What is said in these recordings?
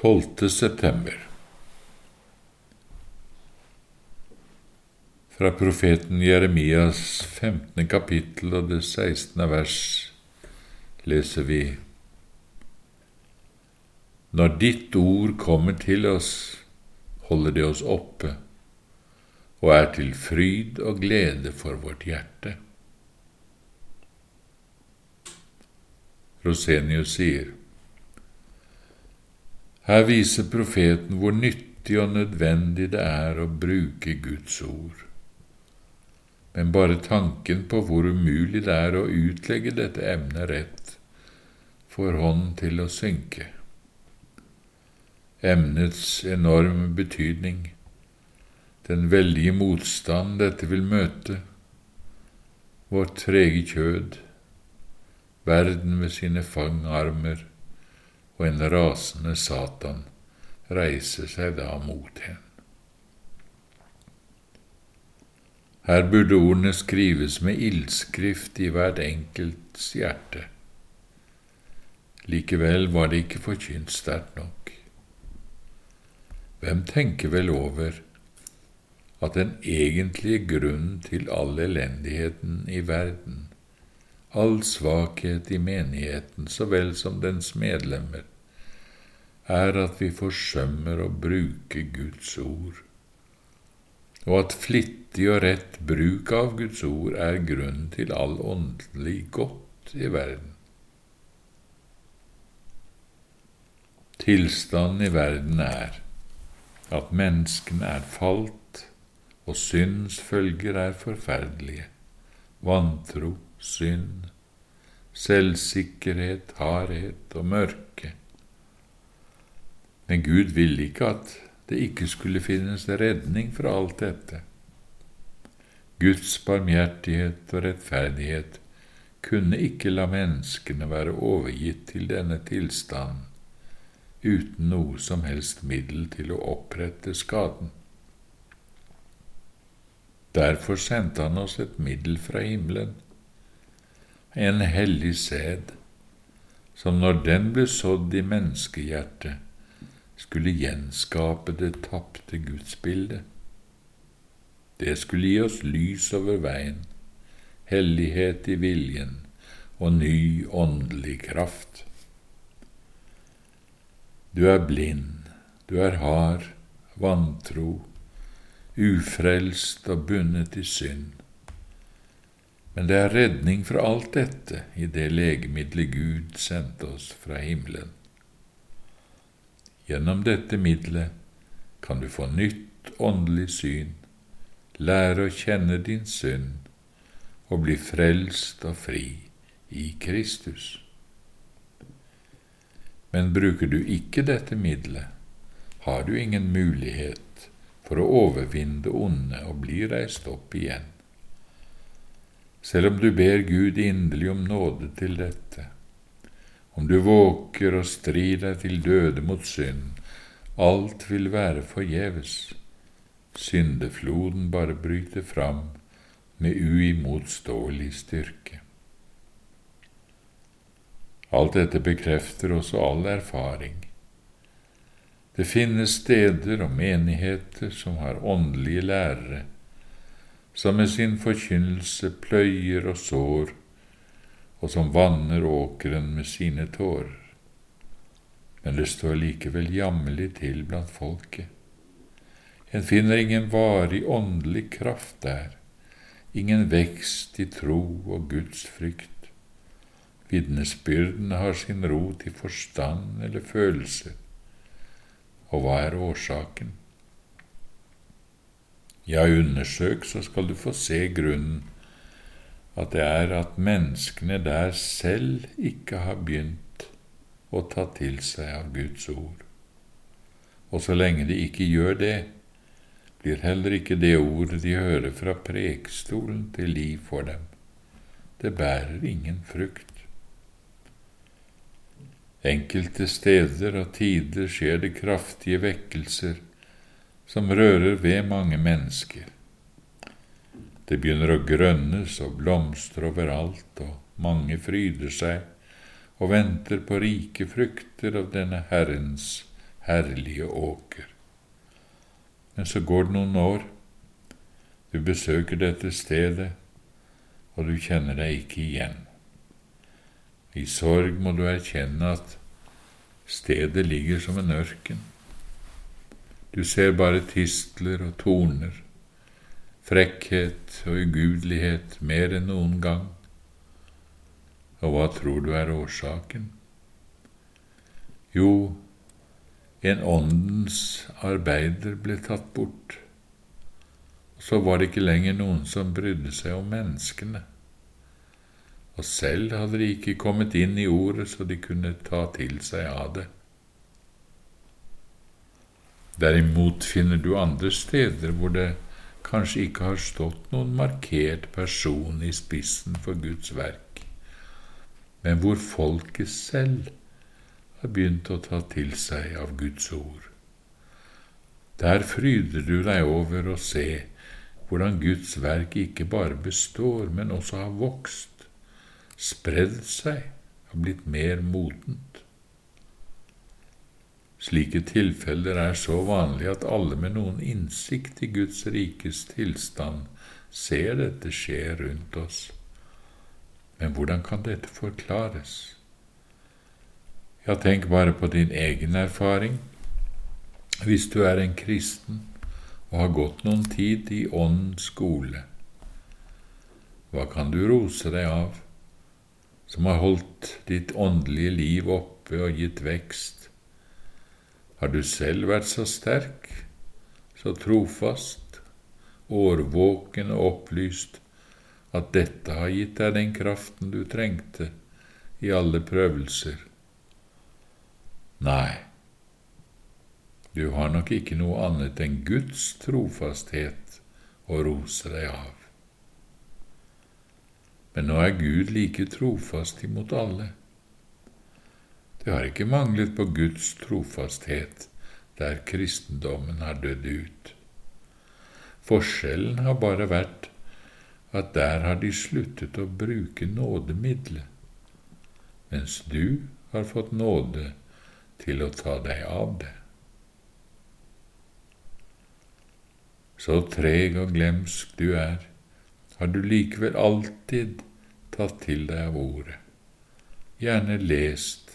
12. september Fra profeten Jeremias 15. kapittel og det 16. vers leser vi Når ditt ord kommer til oss, holder det oss oppe og er til fryd og glede for vårt hjerte. Rosenius sier her viser profeten hvor nyttig og nødvendig det er å bruke Guds ord. Men bare tanken på hvor umulig det er å utlegge dette emnet rett, får hånden til å synke. Emnets enorme betydning, den veldige motstand dette vil møte, vårt trege kjød, verden med sine fangarmer, og en rasende Satan reiser seg da mot henne. Her burde ordene skrives med ildskrift i hvert enkelts hjerte. Likevel var det ikke forkynt sterkt nok. Hvem tenker vel over at den egentlige grunnen til all elendigheten i verden all svakhet i menigheten så vel som dens medlemmer, er at vi forsømmer å bruke Guds ord, og at flittig og rett bruk av Guds ord er grunnen til all åndelig godt i verden. Tilstanden i verden er at menneskene er falt, og syndens følger er forferdelige, vantro, synd, selvsikkerhet, hardhet og mørke. Men Gud ville ikke at det ikke skulle finnes redning fra alt dette. Guds barmhjertighet og rettferdighet kunne ikke la menneskene være overgitt til denne tilstanden uten noe som helst middel til å opprette skaden. Derfor sendte han oss et middel fra himmelen, en hellig sæd, som når den ble sådd i menneskehjertet, skulle gjenskape det tapte gudsbildet. Det skulle gi oss lys over veien, hellighet i viljen og ny åndelig kraft. Du er blind, du er hard, vantro, ufrelst og bundet i synd. Men det er redning fra alt dette i det legemiddelet Gud sendte oss fra himmelen. Gjennom dette middelet kan du få nytt åndelig syn, lære å kjenne din synd og bli frelst og fri i Kristus. Men bruker du ikke dette middelet, har du ingen mulighet for å overvinne det onde og bli reist opp igjen selv om du ber Gud inderlig om nåde til dette. Om du våker og strir deg til døde mot synd, alt vil være forgjeves. Syndefloden bare bryter fram med uimotståelig styrke. Alt dette bekrefter også all erfaring. Det finnes steder og menigheter som har åndelige lærere som med sin forkynnelse pløyer og sår, og som vanner åkeren med sine tårer. Men det står likevel jammerlig til blant folket. En finner ingen varig åndelig kraft der, ingen vekst i tro og Guds frykt. Vitnesbyrdene har sin rot i forstand eller følelse. Og hva er årsaken? Ja, undersøk, så skal du få se grunnen, at det er at menneskene der selv ikke har begynt å ta til seg av Guds ord. Og så lenge de ikke gjør det, blir heller ikke det ordet de hører fra prekestolen, til liv for dem. Det bærer ingen frukt. Enkelte steder og tider skjer det kraftige vekkelser som rører ved mange mennesker. Det begynner å grønnes og blomstre overalt, og mange fryder seg og venter på rike frukter av denne Herrens herlige åker. Men så går det noen år, du besøker dette stedet, og du kjenner deg ikke igjen. I sorg må du erkjenne at stedet ligger som en ørken. Du ser bare tistler og torner, frekkhet og ugudelighet mer enn noen gang. Og hva tror du er årsaken? Jo, en åndens arbeider ble tatt bort, og så var det ikke lenger noen som brydde seg om menneskene og selv hadde de ikke kommet inn i ordet så de kunne ta til seg av det. Derimot finner du andre steder hvor det kanskje ikke har stått noen markert person i spissen for Guds verk, men hvor folket selv har begynt å ta til seg av Guds ord. Der fryder du deg over å se hvordan Guds verk ikke bare består, men også har vokst spredd seg og blitt mer modent. Slike tilfeller er så vanlige at alle med noen innsikt i Guds rikes tilstand ser dette skje rundt oss. Men hvordan kan dette forklares? Ja, tenk bare på din egen erfaring. Hvis du er en kristen og har gått noen tid i Åndens skole, hva kan du rose deg av? som har holdt ditt åndelige liv oppe og gitt vekst. Har du selv vært så sterk, så trofast, årvåken og opplyst at dette har gitt deg den kraften du trengte i alle prøvelser? Nei, du har nok ikke noe annet enn Guds trofasthet å rose deg av. Men nå er Gud like trofast imot alle. Det har ikke manglet på Guds trofasthet der kristendommen har dødd ut. Forskjellen har bare vært at der har de sluttet å bruke nådemiddelet, mens du har fått nåde til å ta deg av det. Så treg og glemsk du er, har du likevel alltid tatt til deg av ordet, gjerne lest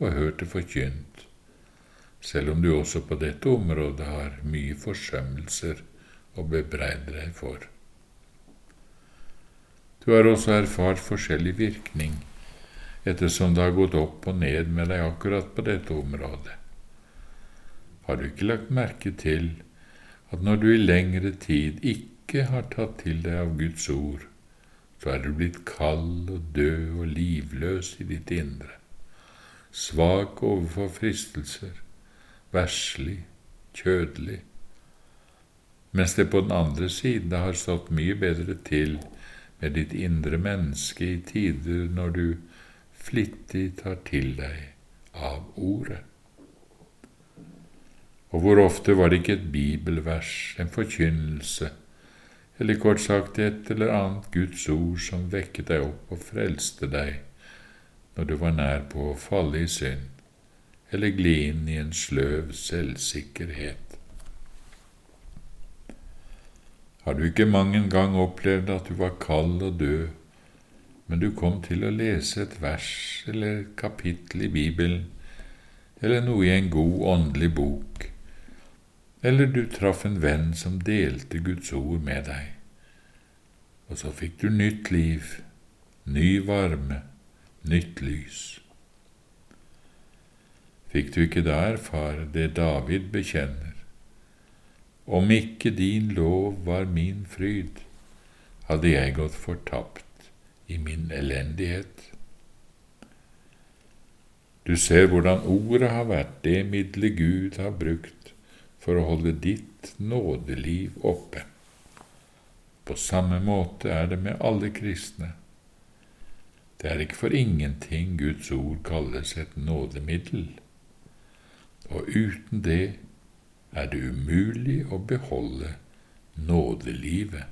og hørt det forkynt, selv om du også på dette området har mye forsømmelser å bebreide deg for. Du har også erfart forskjellig virkning ettersom det har gått opp og ned med deg akkurat på dette området. Har du ikke lagt merke til at når du i lengre tid ikke har tatt til deg av Guds ord, så er du blitt kald og død og livløs i ditt indre, svak overfor fristelser, verslig, kjødelig, mens det på den andre siden har stått mye bedre til med ditt indre menneske i tider når du flittig tar til deg av Ordet. Og hvor ofte var det ikke et bibelvers, en forkynnelse, eller kort sagt et eller annet Guds ord som vekket deg opp og frelste deg når du var nær på å falle i synd, eller gli inn i en sløv selvsikkerhet. Har du ikke mang en gang opplevd at du var kald og død, men du kom til å lese et vers eller et kapittel i Bibelen, eller noe i en god åndelig bok, eller du traff en venn som delte Guds ord med deg, og så fikk du nytt liv, ny varme, nytt lys. Fikk du ikke da erfare det David bekjenner? Om ikke din lov var min fryd, hadde jeg gått fortapt i min elendighet. Du ser hvordan ordet har vært det middelet Gud har brukt for å holde ditt nådeliv oppe. På samme måte er det med alle kristne. Det er ikke for ingenting Guds ord kalles et nådemiddel, og uten det er det umulig å beholde nådelivet.